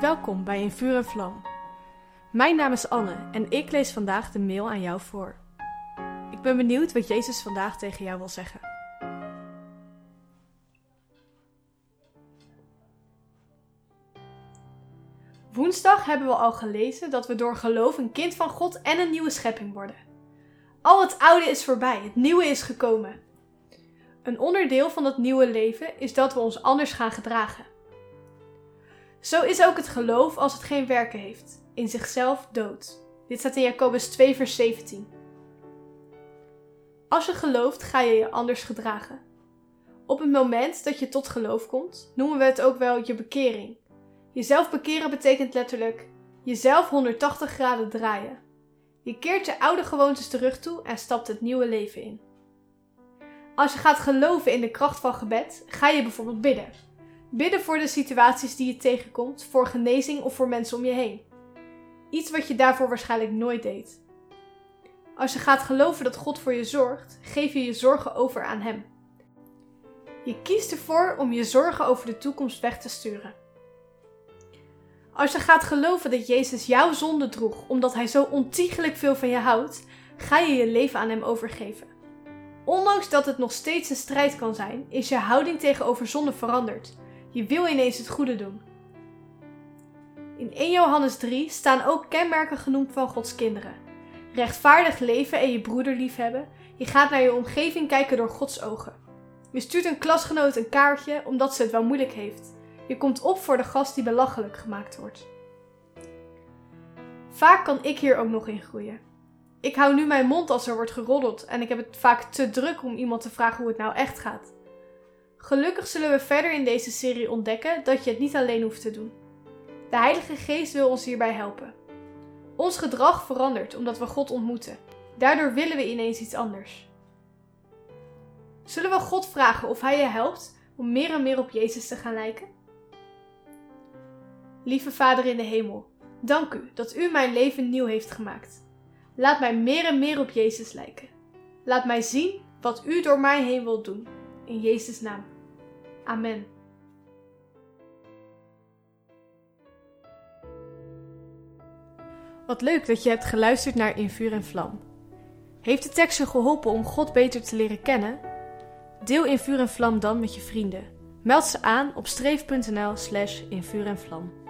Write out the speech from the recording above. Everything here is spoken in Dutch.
Welkom bij In Vuur en Vlam. Mijn naam is Anne en ik lees vandaag de mail aan jou voor. Ik ben benieuwd wat Jezus vandaag tegen jou wil zeggen. Woensdag hebben we al gelezen dat we door geloof een kind van God en een nieuwe schepping worden. Al het oude is voorbij, het nieuwe is gekomen. Een onderdeel van dat nieuwe leven is dat we ons anders gaan gedragen. Zo is ook het geloof als het geen werken heeft, in zichzelf dood. Dit staat in Jacobus 2, vers 17. Als je gelooft, ga je je anders gedragen. Op het moment dat je tot geloof komt, noemen we het ook wel je bekering. Jezelf bekeren betekent letterlijk jezelf 180 graden draaien. Je keert je oude gewoontes terug toe en stapt het nieuwe leven in. Als je gaat geloven in de kracht van gebed, ga je bijvoorbeeld bidden. Bidden voor de situaties die je tegenkomt, voor genezing of voor mensen om je heen. Iets wat je daarvoor waarschijnlijk nooit deed. Als je gaat geloven dat God voor je zorgt, geef je je zorgen over aan Hem. Je kiest ervoor om je zorgen over de toekomst weg te sturen. Als je gaat geloven dat Jezus jouw zonde droeg omdat Hij zo ontiegelijk veel van je houdt, ga je je leven aan Hem overgeven. Ondanks dat het nog steeds een strijd kan zijn, is je houding tegenover zonde veranderd. Je wil ineens het goede doen. In 1 Johannes 3 staan ook kenmerken genoemd van Gods kinderen. Rechtvaardig leven en je broeder liefhebben. Je gaat naar je omgeving kijken door Gods ogen. Je stuurt een klasgenoot een kaartje omdat ze het wel moeilijk heeft. Je komt op voor de gast die belachelijk gemaakt wordt. Vaak kan ik hier ook nog in groeien. Ik hou nu mijn mond als er wordt geroddeld en ik heb het vaak te druk om iemand te vragen hoe het nou echt gaat. Gelukkig zullen we verder in deze serie ontdekken dat je het niet alleen hoeft te doen. De Heilige Geest wil ons hierbij helpen. Ons gedrag verandert omdat we God ontmoeten. Daardoor willen we ineens iets anders. Zullen we God vragen of Hij je helpt om meer en meer op Jezus te gaan lijken? Lieve Vader in de hemel, dank u dat u mijn leven nieuw heeft gemaakt. Laat mij meer en meer op Jezus lijken. Laat mij zien wat u door mij heen wilt doen. In Jezus' naam. Amen. Wat leuk dat je hebt geluisterd naar In Vuur en Vlam. Heeft de tekst je geholpen om God beter te leren kennen? Deel In Vuur en Vlam dan met je vrienden. Meld ze aan op streef.nl slash in vuur en vlam.